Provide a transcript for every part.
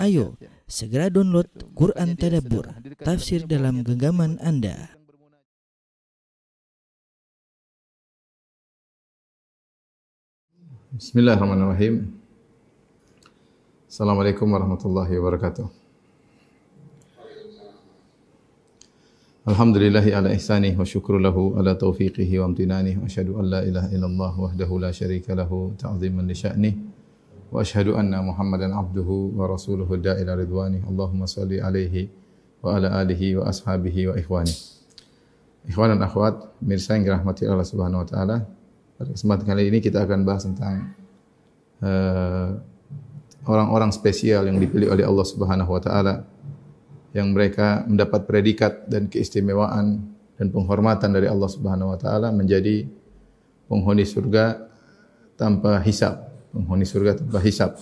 Ayo, segera download Quran Tadabbur, tafsir dalam genggaman Anda. Bismillahirrahmanirrahim. Assalamualaikum warahmatullahi wabarakatuh. Alhamdulillahi ala ihsanih wa syukru lahu ala taufiqihi wa amtinanih wa asyhadu an la ilaha illallah wahdahu la syarika lahu ta'ziman li sya'nih wa asyhadu anna Muhammadan abduhu wa rasuluhu da'ila ridwani. Allahumma salli alaihi wa ala alihi wa ashabihi wa ikhwani. Ikhwan dan akhwat mirsa yang dirahmati Allah Subhanahu wa taala pada kesempatan kali ini kita akan bahas tentang uh, orang-orang spesial yang dipilih oleh Allah Subhanahu wa taala yang mereka mendapat predikat dan keistimewaan dan penghormatan dari Allah Subhanahu wa taala menjadi penghuni surga tanpa hisab menghuni surga tanpa hisab.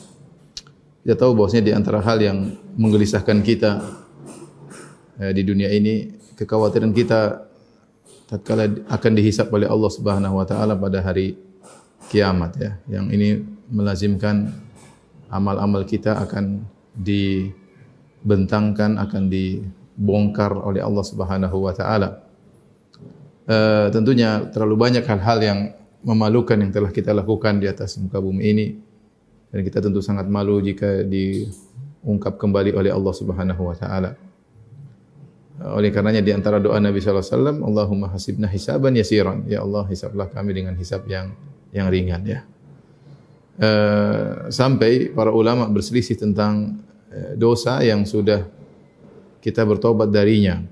Kita tahu bahwasanya di antara hal yang menggelisahkan kita eh, di dunia ini kekhawatiran kita tatkala akan dihisap oleh Allah Subhanahu wa taala pada hari kiamat ya. Yang ini melazimkan amal-amal kita akan dibentangkan akan dibongkar oleh Allah Subhanahu wa taala. Uh, tentunya terlalu banyak hal-hal yang memalukan yang telah kita lakukan di atas muka bumi ini dan kita tentu sangat malu jika diungkap kembali oleh Allah Subhanahu wa taala. Oleh karenanya di antara doa Nabi sallallahu alaihi wasallam, Allahumma hasibna hisaban yasiran. Ya Allah, hisablah kami dengan hisab yang yang ringan ya. Uh, sampai para ulama berselisih tentang uh, dosa yang sudah kita bertobat darinya.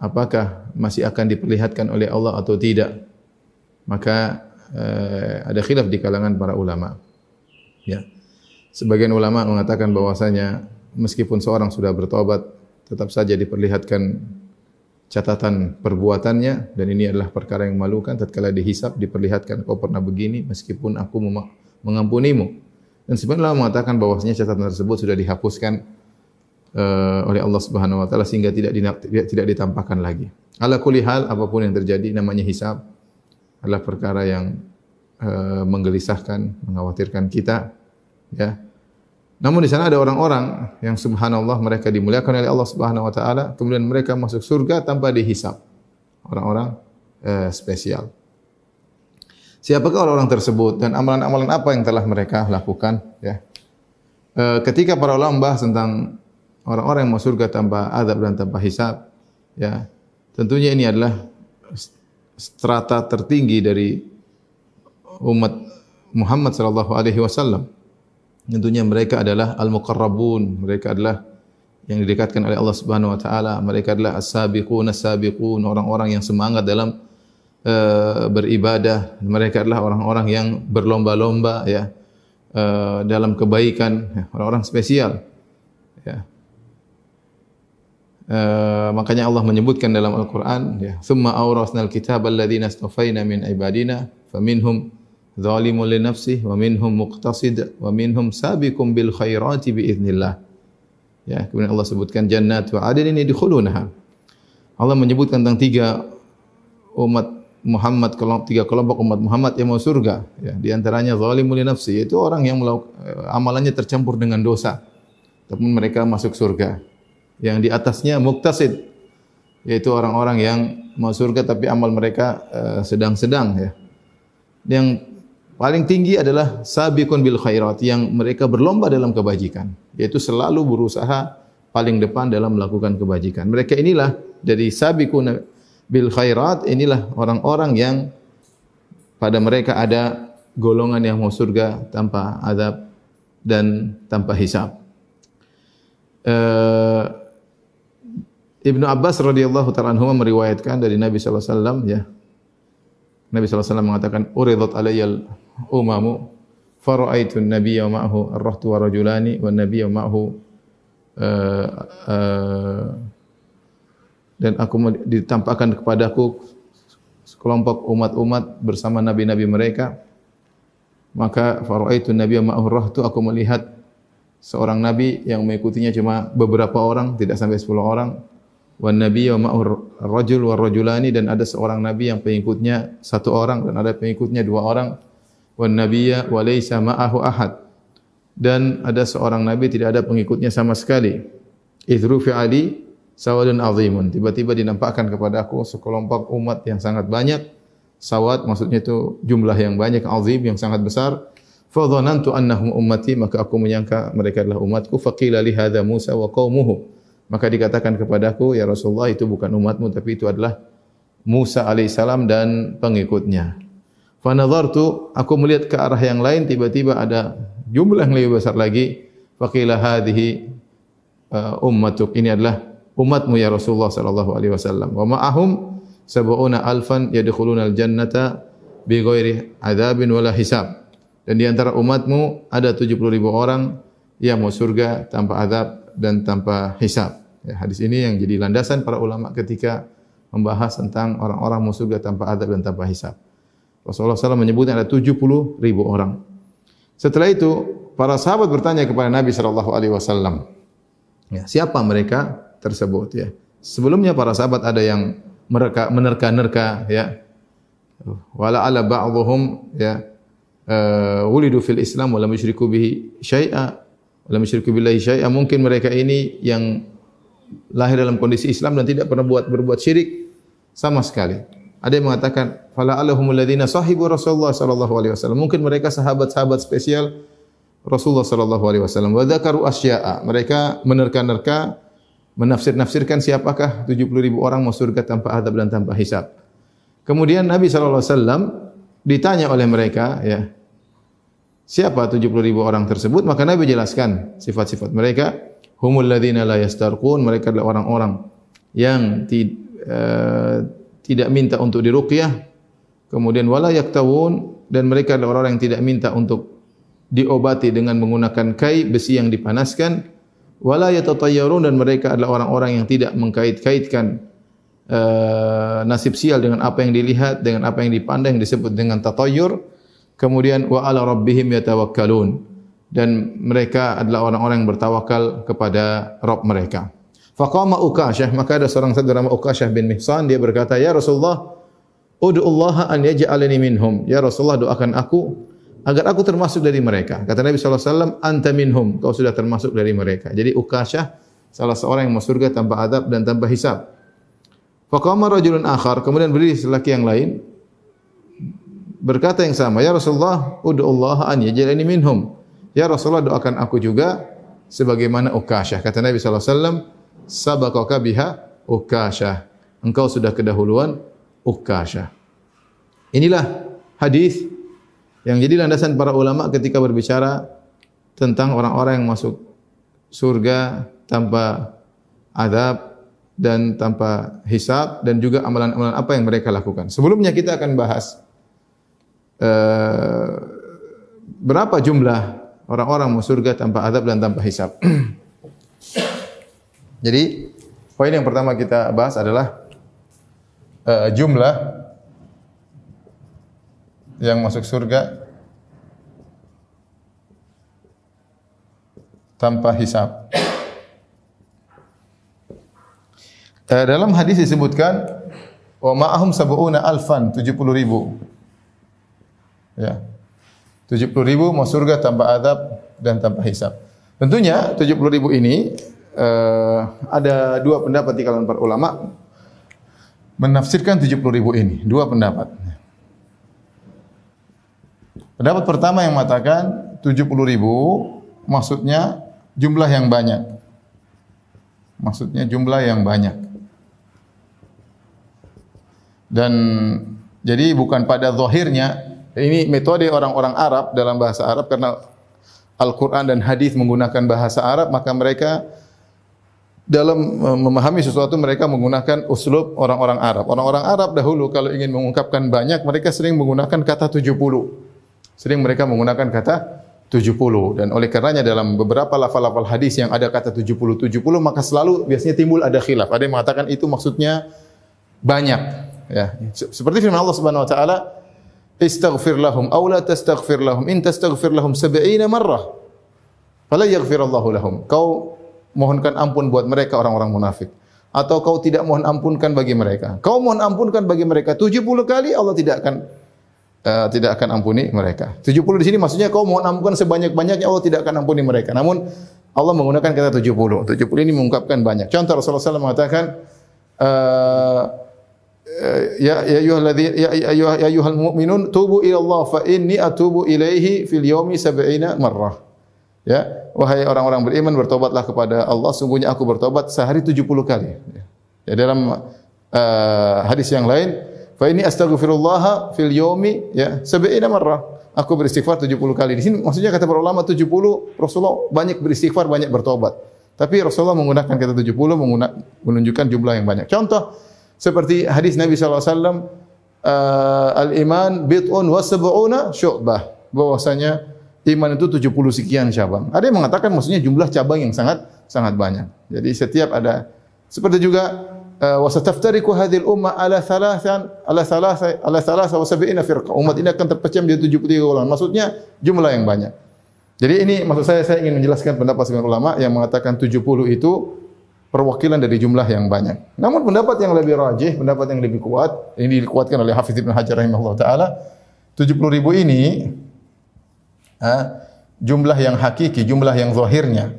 Apakah masih akan diperlihatkan oleh Allah atau tidak? Maka uh, ada khilaf di kalangan para ulama. Ya. Sebagian ulama mengatakan bahwasanya meskipun seorang sudah bertobat tetap saja diperlihatkan catatan perbuatannya dan ini adalah perkara yang memalukan tatkala dihisap diperlihatkan kau pernah begini meskipun aku mengampunimu. Dan sebenarnya mengatakan bahwasanya catatan tersebut sudah dihapuskan uh, oleh Allah Subhanahu wa taala sehingga tidak tidak ditampakkan lagi. Ala kulli hal apapun yang terjadi namanya hisab adalah perkara yang uh, menggelisahkan, mengkhawatirkan kita. Ya. Namun di sana ada orang-orang yang subhanallah mereka dimuliakan oleh Allah Subhanahu wa taala, kemudian mereka masuk surga tanpa dihisap. Orang-orang uh, spesial. Siapakah orang-orang tersebut dan amalan-amalan apa yang telah mereka lakukan? Ya. Uh, ketika para ulama membahas tentang orang-orang yang masuk surga tanpa azab dan tanpa hisab, ya, tentunya ini adalah strata tertinggi dari umat Muhammad sallallahu alaihi wasallam. Tentunya mereka adalah al-muqarrabun, mereka adalah yang didekatkan oleh Allah Subhanahu wa taala, mereka adalah as-sabiqun as-sabiqun, orang-orang yang semangat dalam uh, beribadah, mereka adalah orang-orang yang berlomba-lomba ya uh, dalam kebaikan, ya, orang-orang spesial. Ya. Uh, makanya Allah menyebutkan dalam Al-Quran ya thumma awrasnal kitab alladhina astafaina min ibadina faminhum zalimun li nafsihi wa minhum muqtasid wa minhum sabiqum bil khairati bi idznillah ya kemudian Allah sebutkan jannat wa adnin yadkhulunaha. Allah menyebutkan tentang tiga umat Muhammad tiga kelompok umat Muhammad yang mau surga ya di antaranya zalimun li nafsi yaitu orang yang melakukan amalannya tercampur dengan dosa. Tapi mereka masuk surga yang di atasnya muktasid yaitu orang-orang yang mau surga tapi amal mereka uh, sedang-sedang ya. Yang paling tinggi adalah sabiqun bil khairat yang mereka berlomba dalam kebajikan yaitu selalu berusaha paling depan dalam melakukan kebajikan. Mereka inilah dari sabiqun bil khairat inilah orang-orang yang pada mereka ada golongan yang mau surga tanpa azab dan tanpa hisab. Uh, Ibnu Abbas radhiyallahu taala anhu meriwayatkan dari Nabi sallallahu alaihi wasallam ya. Nabi sallallahu alaihi wasallam mengatakan uridat alayyal umamu faraitu an-nabiyya ma'ahu ar-rahtu wa rajulani wan nabiyya ma'ahu uh, uh, dan aku ditampakkan kepadaku sekelompok umat-umat bersama nabi-nabi mereka maka faraitu an-nabiyya ma'ahu ar-rahtu aku melihat seorang nabi yang mengikutinya cuma beberapa orang tidak sampai 10 orang wan nabi wa ma'ur rajul wa rajulani dan ada seorang nabi yang pengikutnya satu orang dan ada pengikutnya dua orang wan nabiyya wa laysa ma'ahu ahad dan ada seorang nabi tidak ada pengikutnya sama sekali. Idru fi ali sawadun azimun. Tiba-tiba dinampakkan kepada aku sekelompok umat yang sangat banyak. Sawad maksudnya itu jumlah yang banyak azim yang sangat besar. Fa dhanantu annahum ummati maka aku menyangka mereka adalah umatku. Faqila li hadza Musa wa qaumuhu. Maka dikatakan kepadaku ya Rasulullah itu bukan umatmu tapi itu adalah Musa alaihissalam dan pengikutnya. Fa nadhartu aku melihat ke arah yang lain tiba-tiba ada jumlah yang lebih besar lagi. Faqila hadhihi uh, ummatuk ini adalah umatmu ya Rasulullah sallallahu alaihi wasallam. Wa ma'ahum sab'una alfan yadkhuluna al-jannata bi ghairi adzabin wala hisab. Dan di antara umatmu ada 70 ribu orang yang mau surga tanpa azab dan tanpa hisab. Ya, hadis ini yang jadi landasan para ulama ketika membahas tentang orang-orang mau surga tanpa azab dan tanpa hisab. Rasulullah SAW menyebutnya ada 70 ribu orang. Setelah itu, para sahabat bertanya kepada Nabi SAW. Ya, siapa mereka tersebut? Ya. Sebelumnya para sahabat ada yang mereka menerka-nerka ya wala ala ba'dhum ya uh, wulidu fil islam wala musyriku bihi syai'a wala musyriku billahi syai'a mungkin mereka ini yang lahir dalam kondisi Islam dan tidak pernah buat berbuat syirik sama sekali ada yang mengatakan fala alahumul ladina sahibu Rasulullah sallallahu alaihi wasallam mungkin mereka sahabat-sahabat spesial Rasulullah sallallahu alaihi wasallam wa dzakaru asya'a mereka menerka-nerka menafsir-nafsirkan siapakah 70 ribu orang masuk surga tanpa azab dan tanpa hisab. Kemudian Nabi sallallahu alaihi wasallam ditanya oleh mereka, ya. Siapa 70 ribu orang tersebut? Maka Nabi jelaskan sifat-sifat mereka. Humul ladzina la yastarqun, mereka adalah orang-orang yang ti, uh, tidak minta untuk diruqyah. Kemudian wala yaktawun dan mereka adalah orang-orang yang tidak minta untuk diobati dengan menggunakan kai besi yang dipanaskan wala yatatayyarun dan mereka adalah orang-orang yang tidak mengkait-kaitkan uh, nasib sial dengan apa yang dilihat dengan apa yang dipandang disebut dengan tatayyur kemudian wa ala rabbihim yatawakkalun dan mereka adalah orang-orang yang bertawakal kepada Rabb mereka faqama ukashah maka ada seorang sahabat bernama bin mihsan dia berkata ya rasulullah ud'u Allah an yaj'alani minhum ya rasulullah doakan aku agar aku termasuk dari mereka. Kata Nabi SAW, anta minhum, kau sudah termasuk dari mereka. Jadi Ukashah, salah seorang yang masuk surga tanpa adab dan tanpa hisab. Faqama rajulun akhar, kemudian berdiri lelaki yang lain, berkata yang sama, Ya Rasulullah, udu Allah an yajalani minhum. Ya Rasulullah, doakan aku juga, sebagaimana Ukashah. Kata Nabi SAW, sabakaka biha Ukashah. Engkau sudah kedahuluan Ukashah. Inilah hadis yang jadi landasan para ulama ketika berbicara tentang orang-orang yang masuk surga tanpa adab dan tanpa hisab dan juga amalan-amalan apa yang mereka lakukan. Sebelumnya kita akan bahas uh, berapa jumlah orang-orang masuk surga tanpa adab dan tanpa hisab. Jadi poin yang pertama kita bahas adalah uh, jumlah yang masuk surga tanpa hisab. Eh, dalam hadis disebutkan wa ma'ahum sab'una alfan 70 ribu. Ya. 70 ribu masuk surga tanpa adab dan tanpa hisab. Tentunya 70 ribu ini uh, ada dua pendapat di kalangan para ulama menafsirkan 70 ribu ini. Dua pendapat. Pendapat pertama yang mengatakan 70 ribu maksudnya jumlah yang banyak. Maksudnya jumlah yang banyak. Dan jadi bukan pada zahirnya ini metode orang-orang Arab dalam bahasa Arab karena Al-Quran dan Hadis menggunakan bahasa Arab maka mereka dalam memahami sesuatu mereka menggunakan uslub orang-orang Arab. Orang-orang Arab dahulu kalau ingin mengungkapkan banyak mereka sering menggunakan kata 70 sering mereka menggunakan kata 70 dan oleh karenanya dalam beberapa lafal-lafal hadis yang ada kata 70 70 maka selalu biasanya timbul ada khilaf. Ada yang mengatakan itu maksudnya banyak. Ya. Seperti firman Allah Subhanahu wa taala istaghfir lahum aw la tastaghfir lahum in tastaghfir lahum 70 marrah fala yaghfir Allah lahum kau mohonkan ampun buat mereka orang-orang munafik atau kau tidak mohon ampunkan bagi mereka kau mohon ampunkan bagi mereka 70 kali Allah tidak akan uh, tidak akan ampuni mereka. 70 di sini maksudnya kau mohon ampunan sebanyak-banyaknya Allah tidak akan ampuni mereka. Namun Allah menggunakan kata 70. 70 ini mengungkapkan banyak. Contoh Rasulullah SAW mengatakan uh, ya ya ayyuhalladzi ya ayyuha ya ayyuhal mu'minun tubu ila Allah fa inni atubu ilaihi fil yawmi 70 marrah. Ya, wahai orang-orang beriman bertobatlah kepada Allah sungguhnya aku bertobat sehari 70 kali. Ya, dalam uh, hadis yang lain Fa ini astaghfirullah fil yomi ya sab'ina marrah. Aku beristighfar 70 kali. Di sini maksudnya kata para ulama 70 Rasulullah banyak beristighfar, banyak bertobat. Tapi Rasulullah menggunakan kata 70 menunjukkan jumlah yang banyak. Contoh seperti hadis Nabi wasallam uh, al-iman bid'un wa sab'una syu'bah. Bahwasanya iman itu 70 sekian cabang. Ada yang mengatakan maksudnya jumlah cabang yang sangat sangat banyak. Jadi setiap ada seperti juga Eh, wa sataftariqu hadhihi al-ummah ala thalathan ala thalatha ala thalatha wa sab'ina firqa. Umat ini akan terpecah menjadi 73 golongan. Maksudnya jumlah yang banyak. Jadi ini maksud saya saya ingin menjelaskan pendapat sebagian ulama yang mengatakan 70 itu perwakilan dari jumlah yang banyak. Namun pendapat yang lebih rajih, pendapat yang lebih kuat, ini dikuatkan oleh Hafiz Ibn Hajar rahimahullah taala, 70 ribu ini ha, jumlah yang hakiki, jumlah yang zahirnya.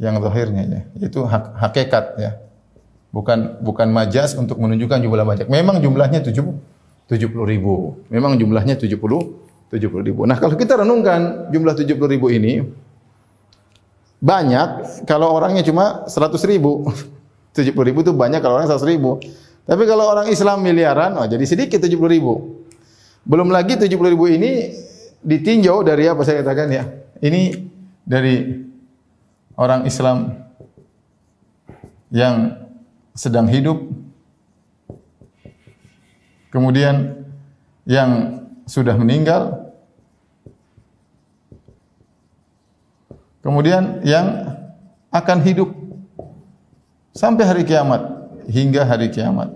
Yang zahirnya ya, itu hak, hakikat ya bukan bukan majas untuk menunjukkan jumlah banyak. Memang jumlahnya 70 70 ribu. Memang jumlahnya 70 70 ribu. Nah kalau kita renungkan jumlah 70 ribu ini banyak kalau orangnya cuma 100 ribu. 70 ribu itu banyak kalau orang 100 ribu. Tapi kalau orang Islam miliaran, oh jadi sedikit 70 ribu. Belum lagi 70 ribu ini ditinjau dari apa saya katakan ya. Ini dari orang Islam yang sedang hidup kemudian yang sudah meninggal kemudian yang akan hidup sampai hari kiamat hingga hari kiamat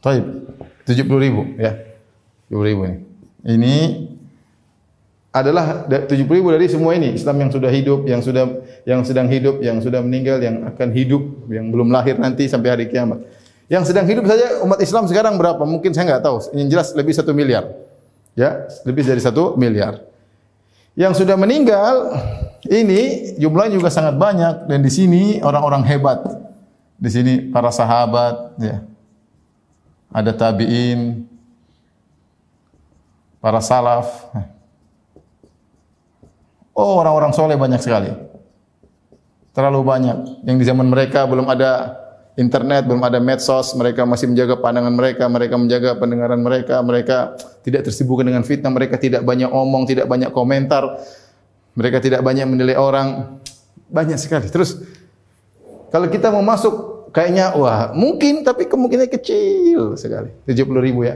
Taib 70 ribu ya 70 ribu ini ini adalah 70 ribu dari semua ini Islam yang sudah hidup, yang sudah yang sedang hidup, yang sudah meninggal, yang akan hidup, yang belum lahir nanti sampai hari kiamat. Yang sedang hidup saja umat Islam sekarang berapa? Mungkin saya enggak tahu. Yang jelas lebih satu miliar. Ya, lebih dari satu miliar. Yang sudah meninggal ini jumlahnya juga sangat banyak dan di sini orang-orang hebat. Di sini para sahabat, ya. Ada tabiin, para salaf. Oh, orang-orang soleh banyak sekali. Terlalu banyak. Yang di zaman mereka belum ada internet, belum ada medsos, mereka masih menjaga pandangan mereka, mereka menjaga pendengaran mereka, mereka tidak tersibukkan dengan fitnah, mereka tidak banyak omong, tidak banyak komentar, mereka tidak banyak menilai orang. Banyak sekali. Terus, kalau kita mau masuk, kayaknya, wah mungkin, tapi kemungkinannya kecil sekali. 70 ribu ya.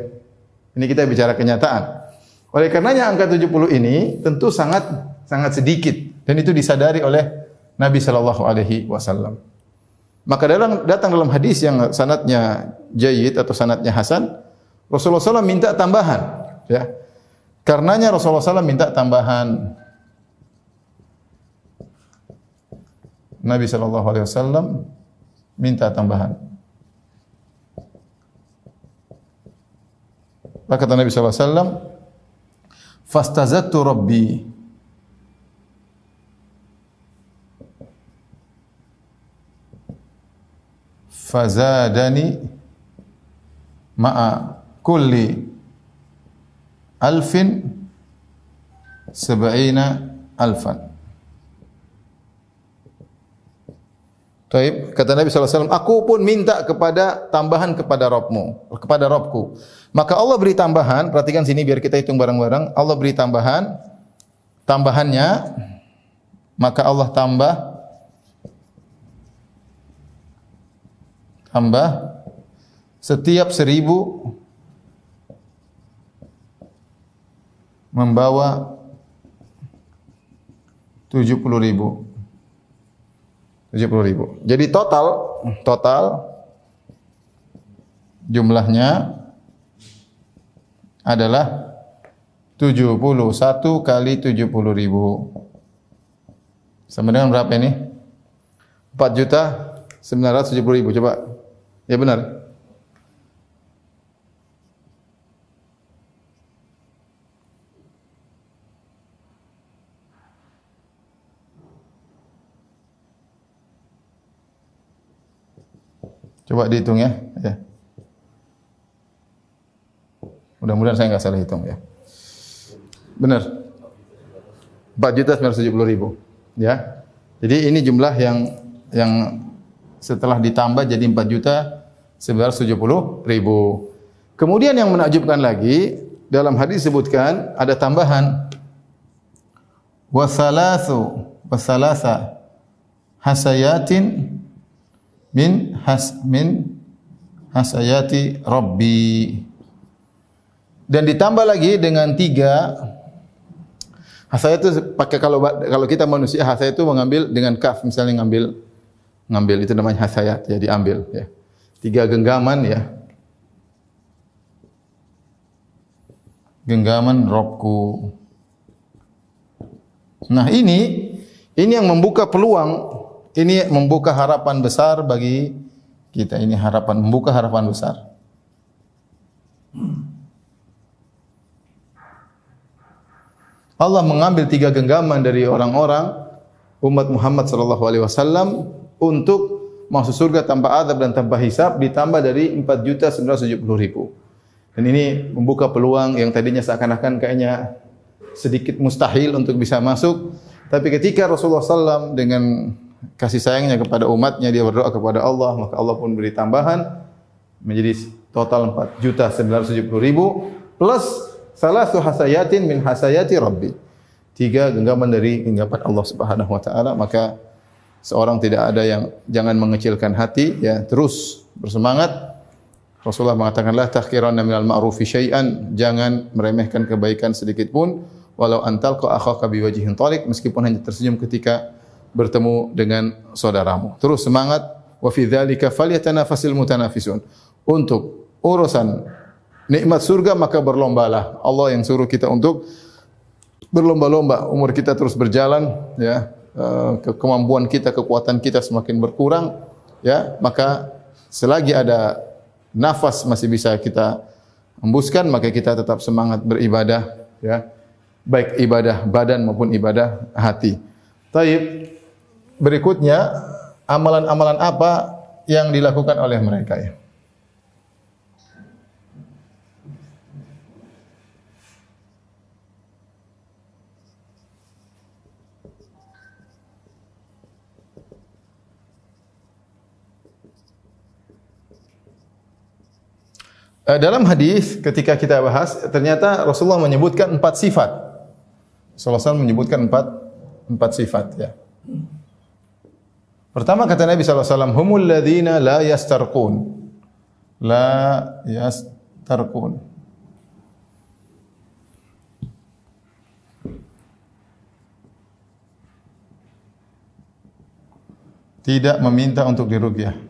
Ini kita bicara kenyataan. Oleh karenanya angka 70 ini tentu sangat sangat sedikit dan itu disadari oleh Nabi sallallahu alaihi wasallam. Maka dalam datang dalam hadis yang sanatnya jayyid atau sanatnya hasan, Rasulullah SAW minta tambahan, ya. Karenanya Rasulullah SAW minta tambahan. Nabi wasallam minta tambahan. Maka kata Nabi wasallam, "Fastazattu rabbi" fazadani ma'a kulli alfin sab'ina alfan. Taib kata Nabi SAW, aku pun minta kepada tambahan kepada Robmu, kepada Robku. Maka Allah beri tambahan, perhatikan sini biar kita hitung bareng-bareng. Allah beri tambahan, tambahannya, maka Allah tambah tambah setiap seribu membawa tujuh puluh ribu. Tujuh puluh ribu. Jadi total, total jumlahnya adalah tujuh puluh satu kali tujuh puluh ribu. Sama dengan berapa ini? Empat juta sembilan ratus tujuh puluh ribu. Coba Ya benar. Coba dihitung ya. ya. Mudah-mudahan saya enggak salah hitung ya. Benar. 4 juta 970 ribu. Ya. Jadi ini jumlah yang yang setelah ditambah jadi 4 juta 970 ribu. Kemudian yang menakjubkan lagi dalam hadis disebutkan ada tambahan wasalasu wasalasa hasayatin min has min hasayati rabbi dan ditambah lagi dengan tiga hasayat itu pakai kalau kalau kita manusia hasayat itu mengambil dengan kaf misalnya ngambil ngambil itu namanya hasayat ya diambil ya tiga genggaman ya. Genggaman robku. Nah ini ini yang membuka peluang. Ini membuka harapan besar bagi kita. Ini harapan membuka harapan besar. Allah mengambil tiga genggaman dari orang-orang umat Muhammad sallallahu alaihi wasallam untuk masuk surga tanpa azab dan tanpa hisab ditambah dari 4 juta 970 ribu. Dan ini membuka peluang yang tadinya seakan-akan kayaknya sedikit mustahil untuk bisa masuk. Tapi ketika Rasulullah SAW dengan kasih sayangnya kepada umatnya, dia berdoa kepada Allah, maka Allah pun beri tambahan menjadi total 4 juta 970 ribu plus Salah su hasayatin min hasayati Rabbi. Tiga genggaman dari genggaman Allah Subhanahu wa taala, maka seorang tidak ada yang jangan mengecilkan hati ya, terus bersemangat. Rasulullah mengatakan la tahqiranna minal ma'rufi syai'an, jangan meremehkan kebaikan sedikit pun walau antal ka akhaka biwajhin talik meskipun hanya tersenyum ketika bertemu dengan saudaramu. Terus semangat wa fi dzalika falyatanafasil mutanafisun. Untuk urusan nikmat surga maka berlombalah. Allah yang suruh kita untuk berlomba-lomba. Umur kita terus berjalan, ya. Eh, kemampuan kita, kekuatan kita semakin berkurang, ya. Maka selagi ada nafas masih bisa kita embuskan, maka kita tetap semangat beribadah, ya. Baik ibadah badan maupun ibadah hati. Taib. Berikutnya amalan-amalan apa yang dilakukan oleh mereka ya? Dalam hadis ketika kita bahas ternyata Rasulullah menyebutkan empat sifat. Rasulullah SAW menyebutkan empat empat sifat ya. Pertama kata Nabi SAW, Humul ladhina la yastarqun. La yastarqun. Tidak meminta untuk dirugyah.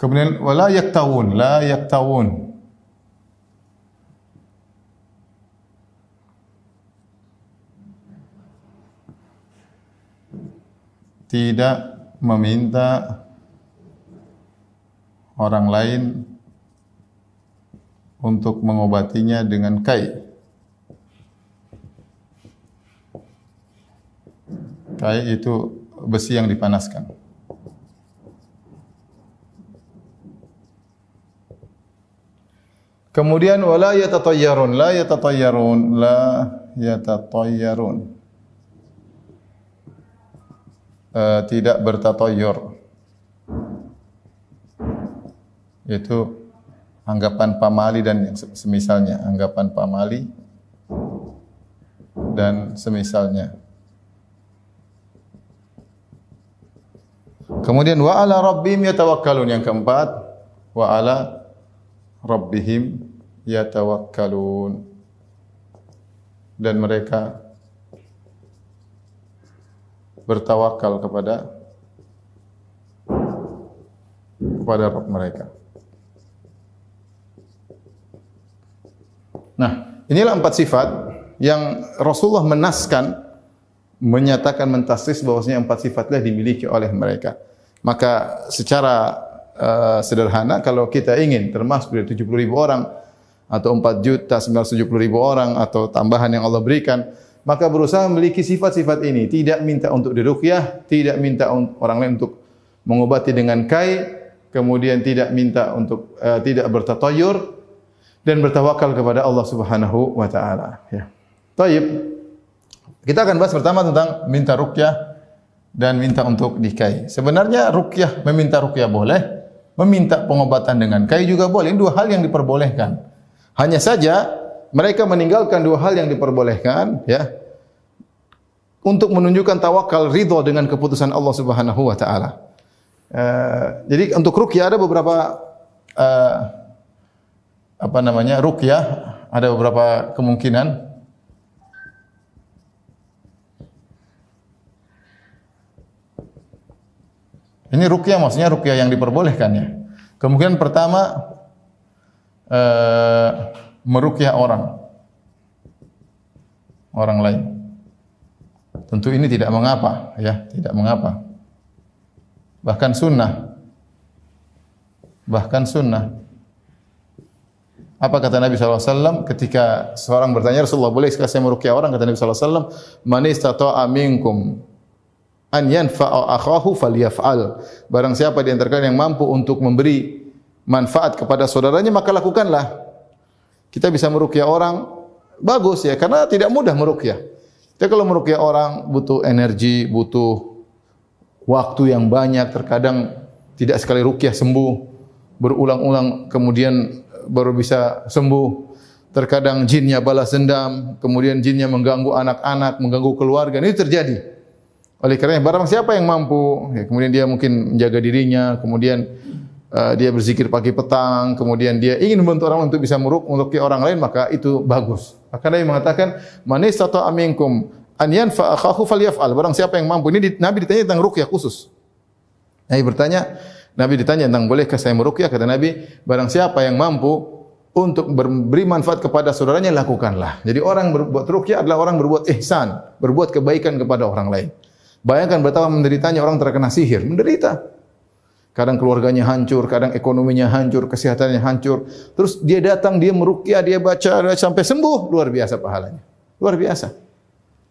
Kemudian wala yaktawun, la yaktawun. Tidak meminta orang lain untuk mengobatinya dengan kai. Kai itu besi yang dipanaskan. Kemudian wala yatatayyarun, la yatatayyarun, la yatatayyarun. Uh, tidak bertatayyur. Itu anggapan pamali dan semisalnya, anggapan pamali dan semisalnya. Kemudian wa ala rabbihim yatawakkalun yang keempat wa ala rabbihim yatawakkalun dan mereka bertawakal kepada kepada Rabb mereka. Nah, inilah empat sifat yang Rasulullah menaskan menyatakan mentasis bahwasanya empat sifatlah dimiliki oleh mereka. Maka secara uh, sederhana kalau kita ingin termasuk dari 70 ribu orang atau 4 juta 970 ribu orang atau tambahan yang Allah berikan maka berusaha memiliki sifat-sifat ini. Tidak minta untuk diruqyah, tidak minta orang lain untuk mengobati dengan kai, kemudian tidak minta untuk uh, tidak bertatayur dan bertawakal kepada Allah Subhanahu wa taala ya. Baik. Kita akan bahas pertama tentang minta ruqyah dan minta untuk dikai. Sebenarnya ruqyah meminta ruqyah boleh, meminta pengobatan dengan kai juga boleh. Ini dua hal yang diperbolehkan. Hanya saja mereka meninggalkan dua hal yang diperbolehkan ya untuk menunjukkan tawakal ridha dengan keputusan Allah Subhanahu wa taala. Uh, jadi untuk ruqyah ada beberapa uh, apa namanya ruqyah ada beberapa kemungkinan Ini ruqyah maksudnya ruqyah yang diperbolehkan ya. Kemungkinan pertama uh, meruqyah orang orang lain. Tentu ini tidak mengapa ya, tidak mengapa. Bahkan sunnah. Bahkan sunnah. Apa kata Nabi SAW ketika seorang bertanya Rasulullah boleh saya merukyah orang kata Nabi SAW man istata'a minkum an yanfa'a akhahu falyaf'al barang siapa di antara kalian yang mampu untuk memberi manfaat kepada saudaranya maka lakukanlah kita bisa merukyah orang bagus ya karena tidak mudah merukyah kita kalau merukyah orang butuh energi butuh waktu yang banyak terkadang tidak sekali rukyah sembuh berulang-ulang kemudian baru bisa sembuh. Terkadang jinnya balas dendam, kemudian jinnya mengganggu anak-anak, mengganggu keluarga. Ini terjadi. Oleh kerana barang siapa yang mampu, ya, kemudian dia mungkin menjaga dirinya, kemudian uh, dia berzikir pagi petang, kemudian dia ingin membantu orang untuk bisa meruk untuk orang lain, maka itu bagus. Maka Nabi mengatakan, manis atau aminkum an yanfa akhahu falyaf'al. Barang siapa yang mampu. Ini Nabi ditanya tentang rukyah khusus. Nabi bertanya, Nabi ditanya tentang bolehkah saya merukyah kata Nabi barang siapa yang mampu untuk beri manfaat kepada saudaranya lakukanlah. Jadi orang berbuat rukyah adalah orang berbuat ihsan, berbuat kebaikan kepada orang lain. Bayangkan betapa menderitanya orang terkena sihir, menderita. Kadang keluarganya hancur, kadang ekonominya hancur, kesehatannya hancur. Terus dia datang, dia merukyah, dia baca sampai sembuh, luar biasa pahalanya. Luar biasa.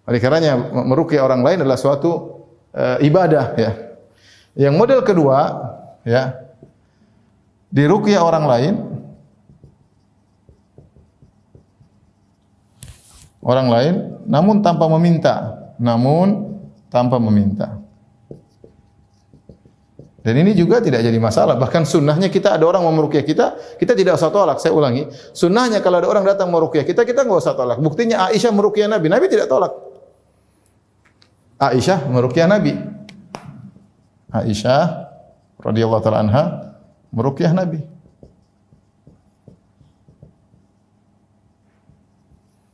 Oleh karenanya merukyah orang lain adalah suatu uh, ibadah ya. Yang model kedua, ya diruqyah orang lain orang lain namun tanpa meminta namun tanpa meminta. Dan ini juga tidak jadi masalah. Bahkan sunnahnya kita ada orang mau meruqyah kita kita tidak usah tolak. Saya ulangi sunnahnya kalau ada orang datang meruqyah kita kita enggak usah tolak. Buktinya Aisyah meruqyah Nabi Nabi tidak tolak. Aisyah meruqyah Nabi. Aisyah radhiyallahu taala anha meruqyah Nabi.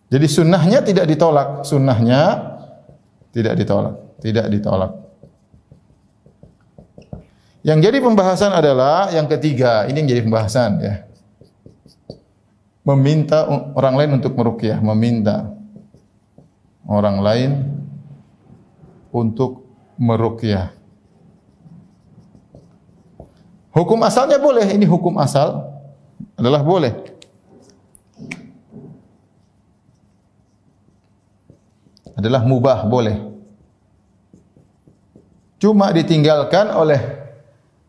Jadi sunnahnya tidak ditolak, sunnahnya tidak ditolak, tidak ditolak. Yang jadi pembahasan adalah yang ketiga, ini yang jadi pembahasan ya. Meminta orang lain untuk meruqyah, meminta orang lain untuk meruqyah. Hukum asalnya boleh. Ini hukum asal adalah boleh. Adalah mubah, boleh. Cuma ditinggalkan oleh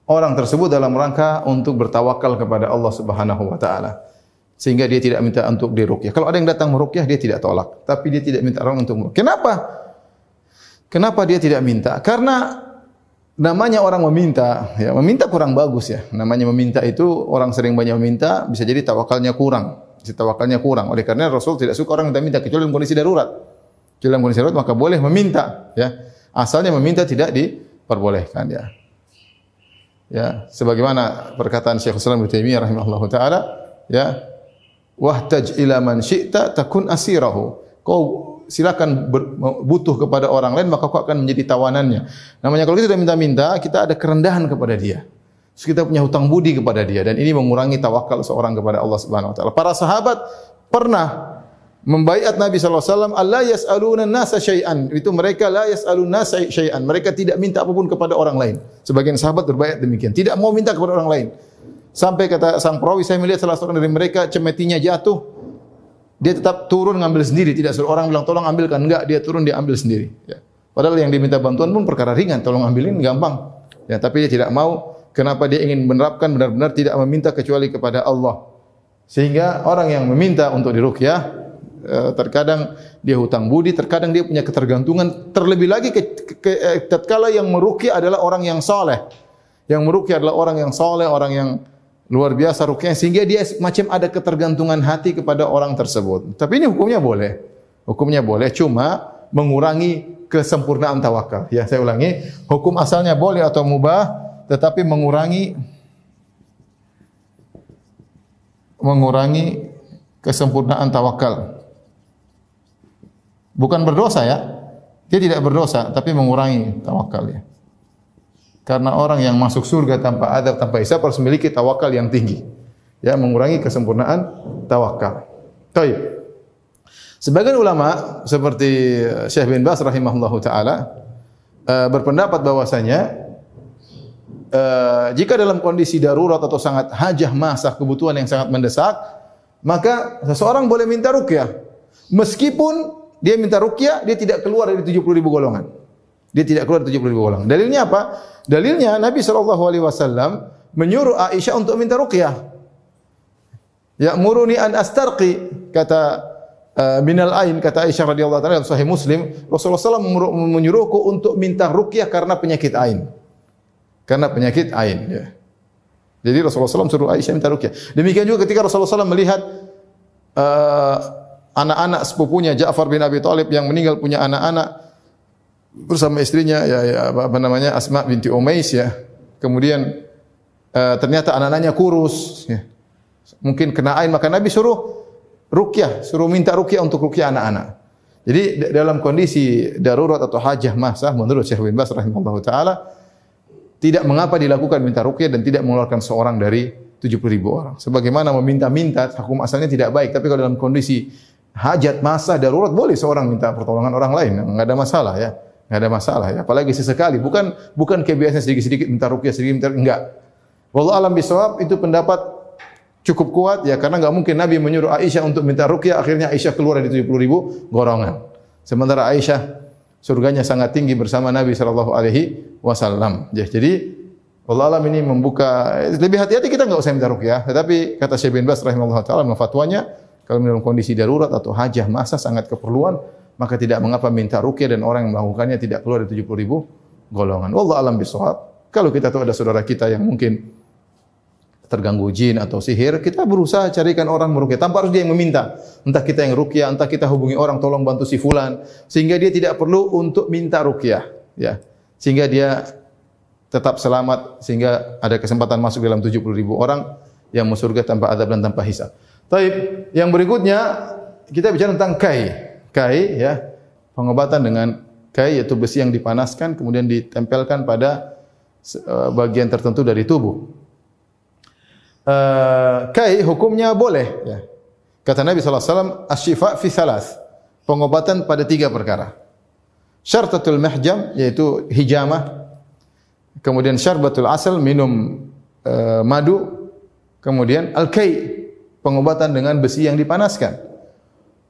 orang tersebut dalam rangka untuk bertawakal kepada Allah Subhanahu wa taala. Sehingga dia tidak minta untuk diruqyah. Kalau ada yang datang meruqyah dia tidak tolak, tapi dia tidak minta orang untuk meruqyah. Kenapa? Kenapa dia tidak minta? Karena namanya orang meminta, ya meminta kurang bagus ya. Namanya meminta itu orang sering banyak meminta, bisa jadi tawakalnya kurang, bisa tawakalnya kurang. Oleh karena Rasul tidak suka orang minta-minta kecuali dalam kondisi darurat. Kecuali dalam kondisi darurat maka boleh meminta, ya. Asalnya meminta tidak diperbolehkan ya. Ya, sebagaimana perkataan Syekh Islam Ibnu Taimiyah rahimahullahu taala, ya, wahtaj ila man syi'ta takun asirahu. Kau silakan butuh kepada orang lain maka kau akan menjadi tawanannya. Namanya kalau kita minta-minta, kita ada kerendahan kepada dia. Terus kita punya hutang budi kepada dia dan ini mengurangi tawakal seorang kepada Allah Subhanahu wa taala. Para sahabat pernah membaiat Nabi wasallam Allah yasaluna nasa syai'an. Itu mereka la yasalun nasa syai'an. Mereka tidak minta apapun kepada orang lain. Sebagian sahabat berbaiat demikian, tidak mau minta kepada orang lain. Sampai kata sang perawi saya melihat salah seorang dari mereka cemetinya jatuh dia tetap turun ngambil sendiri, tidak suruh orang bilang tolong ambilkan, enggak, dia turun dia ambil sendiri. Ya. Padahal yang diminta bantuan pun perkara ringan, tolong ambilin gampang. Ya, tapi dia tidak mau. Kenapa dia ingin menerapkan benar-benar tidak meminta kecuali kepada Allah. Sehingga orang yang meminta untuk diruqyah eh, terkadang dia hutang budi, terkadang dia punya ketergantungan. Terlebih lagi ke, ke, eh, tatkala yang meruqyah adalah orang yang saleh. Yang meruqyah adalah orang yang saleh, orang yang luar biasa rukyah sehingga dia macam ada ketergantungan hati kepada orang tersebut. Tapi ini hukumnya boleh. Hukumnya boleh cuma mengurangi kesempurnaan tawakal. Ya, saya ulangi, hukum asalnya boleh atau mubah tetapi mengurangi mengurangi kesempurnaan tawakal. Bukan berdosa ya. Dia tidak berdosa tapi mengurangi tawakal ya. Karena orang yang masuk surga tanpa adab, tanpa hisab harus memiliki tawakal yang tinggi. Ya, mengurangi kesempurnaan tawakal. Baik. Sebagian ulama seperti Syekh bin Bas rahimahullahu taala uh, berpendapat bahwasanya uh, jika dalam kondisi darurat atau sangat hajah masa kebutuhan yang sangat mendesak, maka seseorang boleh minta ruqyah. Meskipun dia minta ruqyah, dia tidak keluar dari 70 ribu golongan. Dia tidak keluar 70 ribu golongan. Dalilnya apa? Dalilnya Nabi wasallam menyuruh Aisyah untuk minta ruqyah. Ya muruni an astarqi kata uh, minal ain kata Aisyah radhiyallahu taala dalam sahih Muslim Rasulullah SAW menyuruhku untuk minta ruqyah karena penyakit ain. Karena penyakit ain ya. Jadi Rasulullah SAW suruh Aisyah minta ruqyah. Demikian juga ketika Rasulullah SAW melihat uh, anak-anak sepupunya Ja'far bin Abi Thalib yang meninggal punya anak-anak bersama istrinya ya, ya apa, apa namanya Asma binti Umais ya. Kemudian uh, ternyata anak-anaknya kurus ya. Mungkin kena air maka Nabi suruh ruqyah, suruh minta ruqyah untuk ruqyah anak-anak. Jadi dalam kondisi darurat atau hajah masa menurut Syekh bin Bas rahimahullahu taala tidak mengapa dilakukan minta ruqyah dan tidak mengeluarkan seorang dari 70 ribu orang. Sebagaimana meminta-minta hukum asalnya tidak baik, tapi kalau dalam kondisi hajat masa darurat boleh seorang minta pertolongan orang lain, enggak ada masalah ya. Enggak ada masalah ya. Apalagi sesekali, bukan bukan kebiasaan sedikit-sedikit minta ruqyah sedikit minta enggak. Wallahu alam bisawab itu pendapat cukup kuat ya karena enggak mungkin Nabi menyuruh Aisyah untuk minta ruqyah akhirnya Aisyah keluar dari 70 ribu golongan. Sementara Aisyah surganya sangat tinggi bersama Nabi sallallahu alaihi wasallam. Ya, jadi Allah alam ini membuka lebih hati-hati kita enggak usah minta ruqyah. Tetapi kata Syekh bin Bas rahimahullah taala fatwanya kalau dalam kondisi darurat atau hajah masa sangat keperluan maka tidak mengapa minta rukyah dan orang yang melakukannya tidak keluar dari 70 ribu golongan. Wallah alam bisawab. Kalau kita tahu ada saudara kita yang mungkin terganggu jin atau sihir, kita berusaha carikan orang merukyah tanpa harus dia yang meminta. Entah kita yang rukyah, entah kita hubungi orang tolong bantu si fulan sehingga dia tidak perlu untuk minta rukyah, ya. Sehingga dia tetap selamat sehingga ada kesempatan masuk dalam 70 ribu orang yang masuk surga tanpa azab dan tanpa hisab. Taib, yang berikutnya kita bicara tentang kai kai ya pengobatan dengan kai yaitu besi yang dipanaskan kemudian ditempelkan pada uh, bagian tertentu dari tubuh. Uh, kai hukumnya boleh ya. Kata Nabi wasallam asy-syifa fi salas. Pengobatan pada tiga perkara. Syartatul mahjam yaitu hijamah. Kemudian syarbatul asal minum uh, madu. Kemudian al-kai pengobatan dengan besi yang dipanaskan.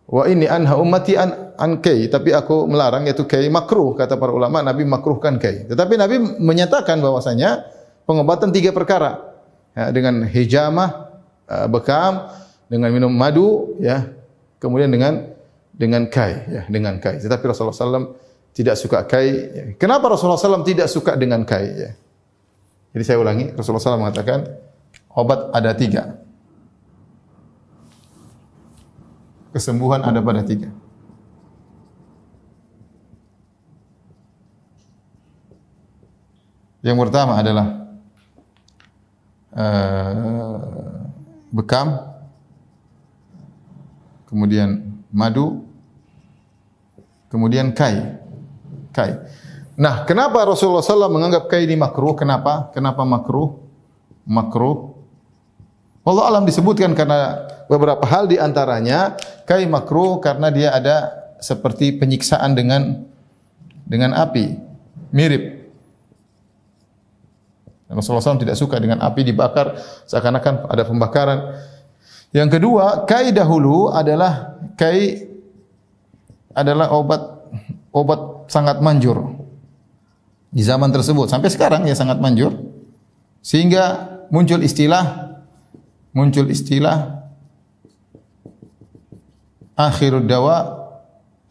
Wa ini anha ummati an an kai tapi aku melarang yaitu kai makruh kata para ulama Nabi makruhkan kai. Tetapi Nabi menyatakan bahwasanya pengobatan tiga perkara ya, dengan hijamah uh, bekam dengan minum madu ya kemudian dengan dengan kai ya dengan kai. Tetapi Rasulullah SAW tidak suka kai. Ya. Kenapa Rasulullah SAW tidak suka dengan kai? Ya. Jadi saya ulangi Rasulullah SAW mengatakan obat ada tiga. Kesembuhan ada pada tiga. Yang pertama adalah uh, bekam, kemudian madu, kemudian kai. Kai. Nah, kenapa Rasulullah SAW menganggap kai ini makruh? Kenapa? Kenapa makruh? Makruh. Allah alam disebutkan karena beberapa hal di antaranya kai makruh karena dia ada seperti penyiksaan dengan dengan api mirip. Rasulullah SAW tidak suka dengan api dibakar seakan-akan ada pembakaran. Yang kedua, kai dahulu adalah kai adalah obat obat sangat manjur. Di zaman tersebut sampai sekarang ya sangat manjur. Sehingga muncul istilah muncul istilah akhirud dawa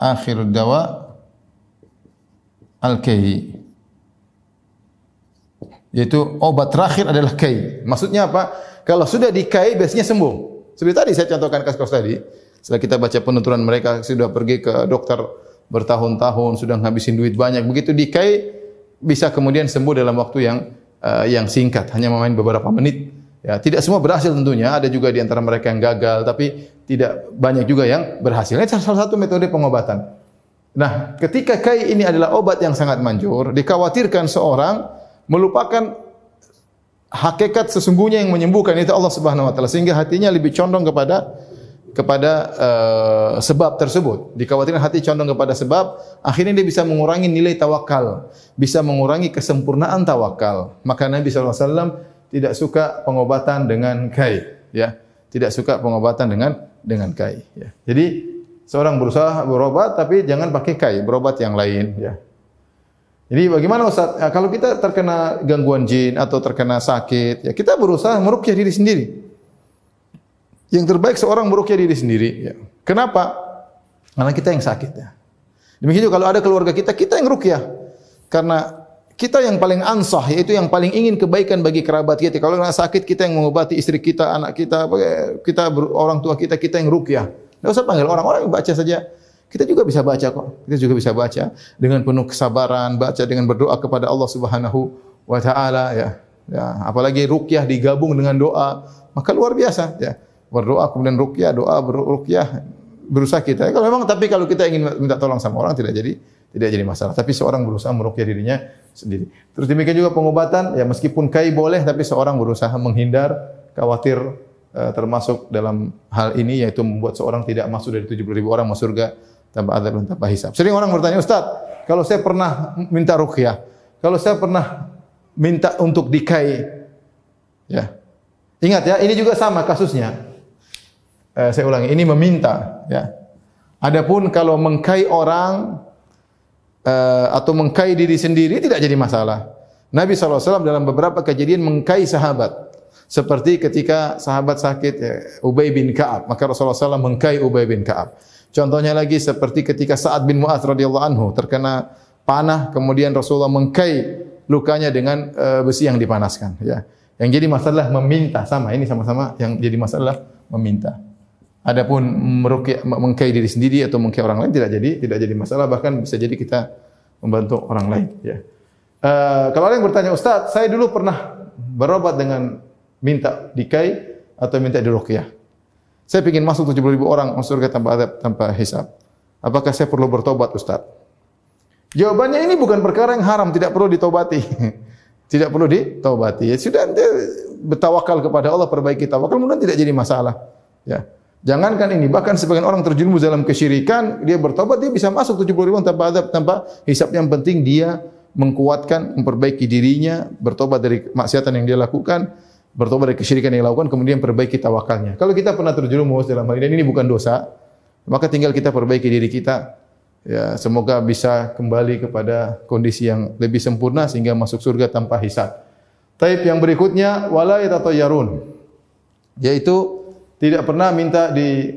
akhirud dawa al-kai yaitu obat terakhir adalah kai maksudnya apa? Kalau sudah dikai biasanya sembuh. Seperti tadi saya contohkan kasus tadi setelah kita baca penuturan mereka sudah pergi ke dokter bertahun-tahun sudah ngabisin duit banyak. Begitu dikai bisa kemudian sembuh dalam waktu yang uh, yang singkat. Hanya memain beberapa menit ya tidak semua berhasil tentunya ada juga di antara mereka yang gagal tapi tidak banyak juga yang berhasil ini salah satu metode pengobatan nah ketika kai ini adalah obat yang sangat manjur dikhawatirkan seorang melupakan hakikat sesungguhnya yang menyembuhkan itu Allah Subhanahu wa taala sehingga hatinya lebih condong kepada kepada uh, sebab tersebut. Dikhawatirkan hati condong kepada sebab, akhirnya dia bisa mengurangi nilai tawakal, bisa mengurangi kesempurnaan tawakal. Maka Nabi SAW tidak suka pengobatan dengan kai, ya, tidak suka pengobatan dengan dengan kai. Ya. Jadi seorang berusaha berobat, tapi jangan pakai kai, berobat yang lain. Ya. Jadi bagaimana Ustaz? Ya, kalau kita terkena gangguan jin atau terkena sakit, ya kita berusaha merukyah diri sendiri. Yang terbaik seorang merukyah diri sendiri. Ya. Kenapa? Karena kita yang sakit. Ya. Demikian juga kalau ada keluarga kita, kita yang rukyah. Karena kita yang paling ansah, yaitu yang paling ingin kebaikan bagi kerabat kita. Kalau kena sakit, kita yang mengobati istri kita, anak kita, kita orang tua kita, kita yang rukyah. Tidak usah panggil orang-orang yang baca saja. Kita juga bisa baca kok. Kita juga bisa baca dengan penuh kesabaran, baca dengan berdoa kepada Allah Subhanahu wa taala ya. Ya, apalagi rukyah digabung dengan doa, maka luar biasa ya berdoa kemudian rukyah, doa berukyah berusaha kita. Kalau memang tapi kalau kita ingin minta tolong sama orang tidak jadi tidak jadi masalah. Tapi seorang berusaha merukyah dirinya sendiri. Terus demikian juga pengobatan, ya meskipun kai boleh tapi seorang berusaha menghindar khawatir uh, termasuk dalam hal ini yaitu membuat seorang tidak masuk dari 70 ribu orang masuk surga tanpa adab dan tanpa hisab. Sering orang bertanya, "Ustaz, kalau saya pernah minta rukyah, kalau saya pernah minta untuk dikai ya. Ingat ya, ini juga sama kasusnya eh, saya ulangi, ini meminta. Ya. Adapun kalau mengkai orang eh, atau mengkai diri sendiri tidak jadi masalah. Nabi SAW dalam beberapa kejadian mengkai sahabat. Seperti ketika sahabat sakit ya, Ubay bin Ka'ab. Maka Rasulullah SAW mengkai Ubay bin Ka'ab. Contohnya lagi seperti ketika Sa'ad bin Mu'ad radhiyallahu anhu terkena panah. Kemudian Rasulullah mengkai lukanya dengan uh, besi yang dipanaskan. Ya. Yang jadi masalah meminta. Sama, ini sama-sama yang jadi masalah meminta. Adapun merukyah mengkai diri sendiri atau mengkai orang lain tidak jadi tidak jadi masalah bahkan bisa jadi kita membantu orang lain ya. Uh, kalau ada yang bertanya Ustaz, saya dulu pernah berobat dengan minta dikai atau minta dirukyah. Saya ingin masuk 70 ribu orang masuk surga tanpa adab, tanpa hisab. Apakah saya perlu bertobat Ustaz? Jawabannya ini bukan perkara yang haram, tidak perlu ditobati. tidak perlu ditobati. Ya, sudah bertawakal kepada Allah, perbaiki tawakal, kemudian tidak jadi masalah. Ya. Jangankan ini, bahkan sebagian orang terjerumus dalam kesyirikan, dia bertobat, dia bisa masuk 70 ribu tanpa adab, tanpa hisap yang penting dia mengkuatkan, memperbaiki dirinya, bertobat dari maksiatan yang dia lakukan, bertobat dari kesyirikan yang dia lakukan, kemudian perbaiki tawakalnya. Kalau kita pernah terjerumus dalam hal ini, ini bukan dosa, maka tinggal kita perbaiki diri kita, ya semoga bisa kembali kepada kondisi yang lebih sempurna sehingga masuk surga tanpa hisap. Taib yang berikutnya, walai atau yarun, yaitu tidak pernah minta di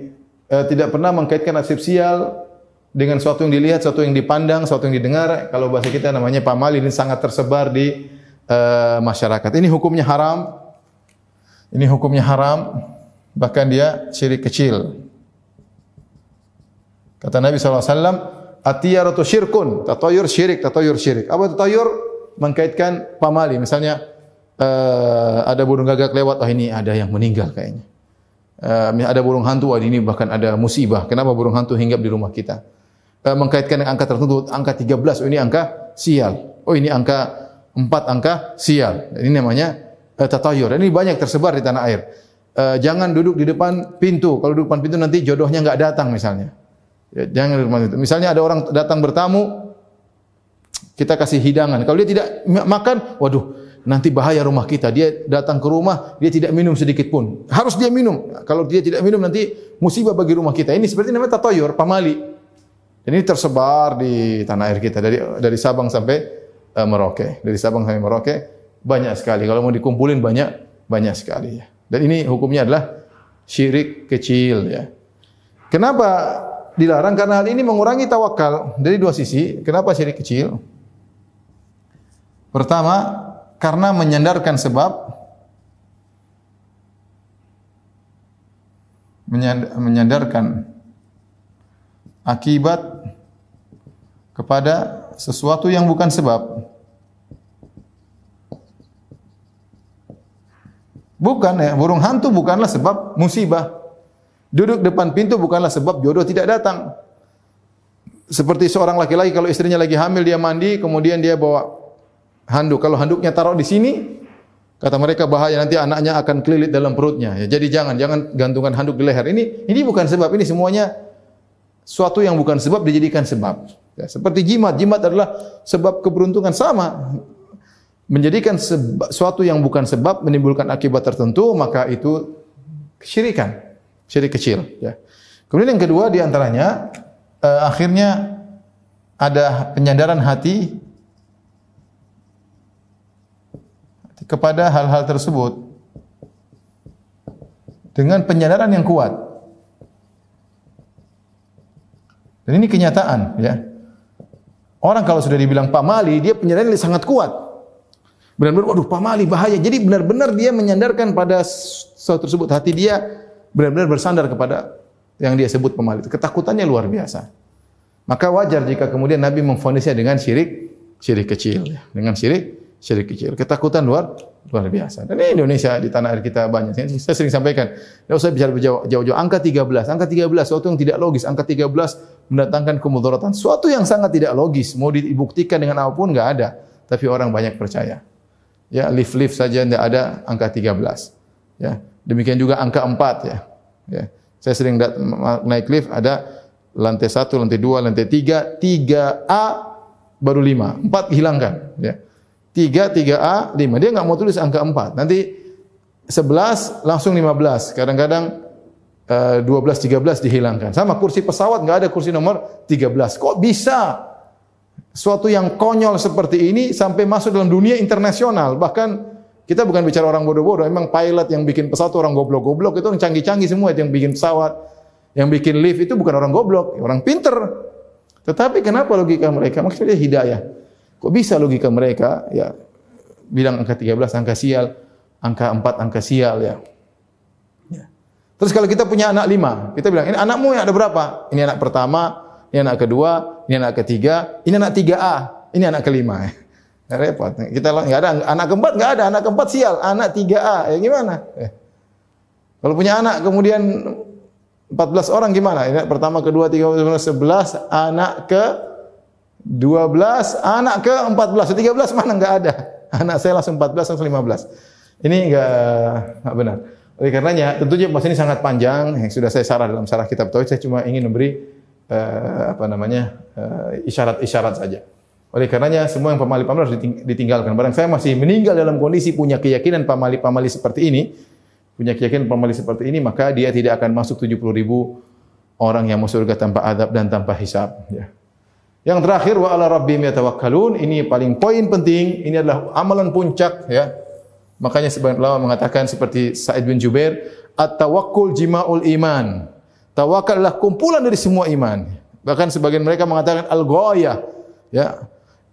uh, tidak pernah mengkaitkan nasib sial dengan sesuatu yang dilihat, sesuatu yang dipandang, sesuatu yang didengar. Kalau bahasa kita namanya pamal ini sangat tersebar di uh, masyarakat. Ini hukumnya haram. Ini hukumnya haram. Bahkan dia syirik kecil. Kata Nabi SAW, Atiyaratu syirkun, tatayur syirik, tatayur syirik. Apa tatayur? Mengkaitkan pamali. Misalnya, uh, ada burung gagak lewat, oh ini ada yang meninggal kayaknya uh, ada burung hantu hari ini bahkan ada musibah. Kenapa burung hantu hinggap di rumah kita? Uh, mengkaitkan dengan angka tertentu, angka 13, oh ini angka sial. Oh ini angka 4 angka sial. Ini namanya uh, tatayur. Ini banyak tersebar di tanah air. Uh, jangan duduk di depan pintu. Kalau duduk depan pintu nanti jodohnya enggak datang misalnya. Ya, jangan di depan pintu. Misalnya ada orang datang bertamu, kita kasih hidangan. Kalau dia tidak makan, waduh, nanti bahaya rumah kita. Dia datang ke rumah, dia tidak minum sedikit pun. Harus dia minum. Kalau dia tidak minum nanti musibah bagi rumah kita. Ini seperti namanya tatoyur, pamali. Dan ini tersebar di tanah air kita dari dari Sabang sampai uh, Merauke. Dari Sabang sampai Merauke banyak sekali. Kalau mau dikumpulin banyak banyak sekali ya. Dan ini hukumnya adalah syirik kecil ya. Kenapa dilarang? Karena hal ini mengurangi tawakal dari dua sisi. Kenapa syirik kecil? Pertama, karena menyandarkan sebab menyandarkan akibat kepada sesuatu yang bukan sebab. Bukan ya, burung hantu bukanlah sebab musibah. Duduk depan pintu bukanlah sebab jodoh tidak datang. Seperti seorang laki-laki kalau istrinya lagi hamil dia mandi kemudian dia bawa handuk. Kalau handuknya taruh di sini, kata mereka bahaya nanti anaknya akan kelilit dalam perutnya. Ya, jadi jangan jangan gantungkan handuk di leher. Ini ini bukan sebab. Ini semuanya suatu yang bukan sebab dijadikan sebab. Ya, seperti jimat. Jimat adalah sebab keberuntungan sama. Menjadikan suatu yang bukan sebab menimbulkan akibat tertentu, maka itu kesyirikan. Syirik kecil. Ya. Kemudian yang kedua di antaranya, uh, akhirnya ada penyadaran hati kepada hal-hal tersebut dengan penyadaran yang kuat. Dan ini kenyataan, ya. Orang kalau sudah dibilang pamali, dia penyadaran yang sangat kuat. Benar-benar, waduh pamali bahaya. Jadi benar-benar dia menyandarkan pada sesuatu tersebut. Hati dia benar-benar bersandar kepada yang dia sebut pamali. Ketakutannya luar biasa. Maka wajar jika kemudian Nabi memfonisnya dengan syirik, syirik kecil. Ya. Dengan syirik, syirik kecil. Ketakutan luar luar biasa. Dan ini Indonesia di tanah air kita banyak. Saya sering sampaikan, tidak usah bicara jauh-jauh. Angka 13, angka 13 suatu yang tidak logis. Angka 13 mendatangkan kemudaratan. Suatu yang sangat tidak logis. Mau dibuktikan dengan apapun enggak ada. Tapi orang banyak percaya. Ya, lift-lift saja tidak ada angka 13. Ya, demikian juga angka 4 ya. Ya. Saya sering naik lift ada lantai 1, lantai 2, lantai 3, 3A baru 5. 4 hilangkan, ya. Tiga, tiga A, lima. Dia enggak mau tulis angka empat. Nanti sebelas, langsung lima belas. Kadang-kadang dua belas, tiga belas dihilangkan. Sama kursi pesawat, enggak ada kursi nomor tiga belas. Kok bisa suatu yang konyol seperti ini sampai masuk dalam dunia internasional? Bahkan kita bukan bicara orang bodoh-bodoh. Memang pilot yang bikin pesawat orang goblok-goblok. Itu orang canggih-canggih semua. Itu yang bikin pesawat. Yang bikin lift itu bukan orang goblok. Orang pinter. Tetapi kenapa logika mereka? Maksudnya hidayah. Kok bisa logika mereka ya bilang angka 13 angka sial, angka 4 angka sial ya. ya. Terus kalau kita punya anak lima, kita bilang, ini anakmu yang ada berapa? Ini anak pertama, ini anak kedua, ini anak ketiga, ini anak tiga a ini anak kelima. Ya, repot. Kita enggak ada anak keempat enggak ada, anak keempat sial, anak tiga a Ya gimana? Eh. Kalau punya anak kemudian 14 orang gimana? Ini pertama, kedua, tiga, sebelas, anak ke 12, anak ke 14, 13 mana enggak ada. Anak saya langsung 14, langsung 15. Ini enggak, enggak benar. Oleh karenanya, tentunya bahasa ini sangat panjang, yang sudah saya sarah dalam sarah kitab Tauhid, saya cuma ingin memberi uh, apa namanya uh, isyarat-isyarat saja. Oleh karenanya, semua yang pamali-pamali harus ditinggalkan. Barang saya masih meninggal dalam kondisi punya keyakinan pamali-pamali seperti ini, punya keyakinan pamali seperti ini, maka dia tidak akan masuk 70 ribu orang yang masuk surga tanpa adab dan tanpa hisab. Ya. Yang terakhir wa ala rabbihim yatawakkalun ini paling poin penting ini adalah amalan puncak ya. Makanya sebagian ulama mengatakan seperti Sa'id bin Jubair at-tawakkul jimaul iman. Tawakal adalah kumpulan dari semua iman. Bahkan sebagian mereka mengatakan al-ghayah ya.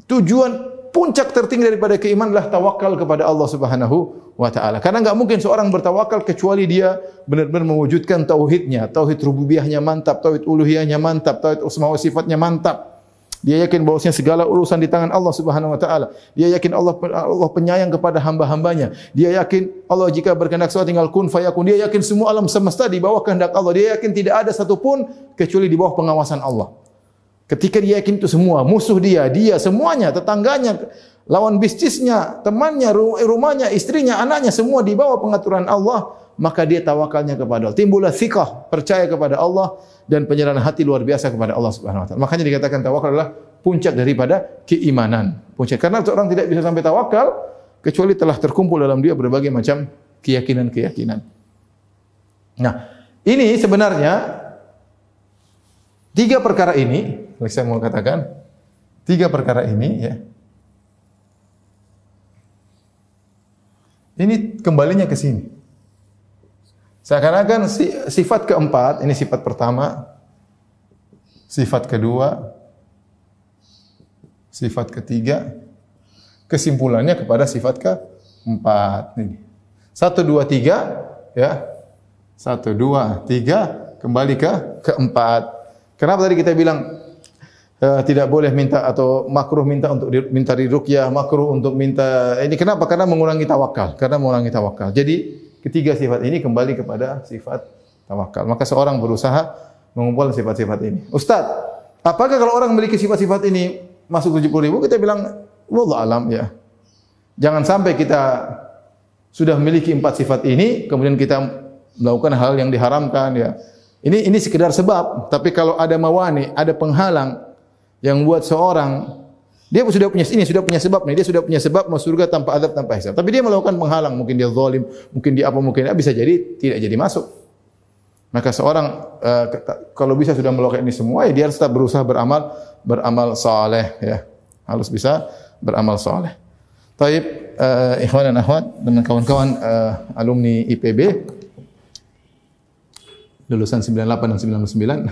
Tujuan puncak tertinggi daripada keimanan adalah tawakal kepada Allah Subhanahu wa taala. Karena enggak mungkin seorang bertawakal kecuali dia benar-benar mewujudkan tauhidnya, tauhid rububiyahnya mantap, tauhid uluhiyahnya mantap, tauhid asma wa sifatnya mantap. Dia yakin bahwasanya segala urusan di tangan Allah Subhanahu wa taala. Dia yakin Allah Allah penyayang kepada hamba-hambanya. Dia yakin Allah jika berkehendak sesuatu tinggal kun fayakun. Dia yakin semua alam semesta di bawah kehendak Allah. Dia yakin tidak ada satu pun kecuali di bawah pengawasan Allah. Ketika dia yakin itu semua, musuh dia, dia semuanya, tetangganya, lawan bisnisnya, temannya, rumahnya, istrinya, anaknya semua di bawah pengaturan Allah, maka dia tawakalnya kepada Allah. Timbullah thiqah, percaya kepada Allah dan penyerahan hati luar biasa kepada Allah Subhanahu wa taala. Makanya dikatakan tawakal adalah puncak daripada keimanan. Puncak karena seorang tidak bisa sampai tawakal kecuali telah terkumpul dalam dia berbagai macam keyakinan-keyakinan. Nah, ini sebenarnya tiga perkara ini, saya mau katakan, tiga perkara ini ya. Ini kembalinya ke sini. Seakan-akan sifat keempat, ini sifat pertama, sifat kedua, sifat ketiga, kesimpulannya kepada sifat keempat. Ini. Satu, dua, tiga, ya. Satu, dua, tiga, kembali ke keempat. Kenapa tadi kita bilang uh, tidak boleh minta atau makruh minta untuk di, minta dirukyah, makruh untuk minta ini kenapa? Karena mengurangi tawakal. Karena mengurangi tawakal. Jadi ketiga sifat ini kembali kepada sifat tawakal. Maka seorang berusaha mengumpulkan sifat-sifat ini. Ustaz, apakah kalau orang memiliki sifat-sifat ini masuk 70 ribu? Kita bilang, Wallah alam ya. Jangan sampai kita sudah memiliki empat sifat ini, kemudian kita melakukan hal yang diharamkan ya. Ini ini sekedar sebab, tapi kalau ada mawani, ada penghalang yang buat seorang dia sudah punya ini sudah punya sebab nih, dia sudah punya sebab masuk surga tanpa adab tanpa hisab. Tapi dia melakukan penghalang, mungkin dia zalim, mungkin dia apa mungkin dia bisa jadi tidak jadi masuk. Maka seorang uh, kalau bisa sudah melakukan ini semua, ya dia harus tetap berusaha beramal beramal saleh ya. Harus bisa beramal saleh. Taib uh, ikhwan dan akhwat dan kawan-kawan uh, alumni IPB lulusan 98 dan 99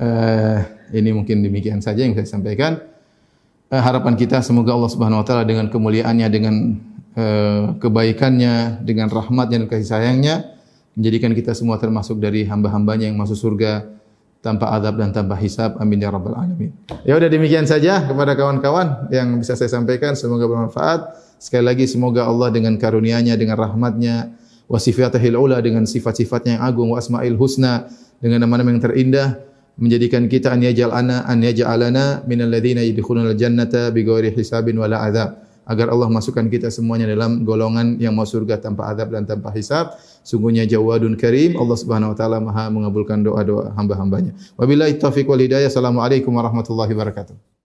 uh, ini mungkin demikian saja yang saya sampaikan. Uh, harapan kita semoga Allah Subhanahu wa taala dengan kemuliaannya dengan uh, kebaikannya dengan rahmatnya dan kasih sayangnya menjadikan kita semua termasuk dari hamba-hambanya yang masuk surga tanpa azab dan tanpa hisab. Amin ya rabbal alamin. Ya sudah demikian saja kepada kawan-kawan yang bisa saya sampaikan. Semoga bermanfaat. Sekali lagi semoga Allah dengan karunia-Nya dengan rahmatnya wa sifatihil ula dengan sifat-sifatnya yang agung wa asmaul husna dengan nama-nama yang terindah menjadikan kita an yaj'al ana an yaj'alana minal ladzina yadkhuluna al-jannata bighairi hisabin wala adzab agar Allah masukkan kita semuanya dalam golongan yang masuk surga tanpa azab dan tanpa hisab. Sungguhnya jawadun karim Allah Subhanahu wa taala Maha mengabulkan doa-doa hamba-hambanya. Wabillahi taufik wal hidayah. Assalamualaikum warahmatullahi wabarakatuh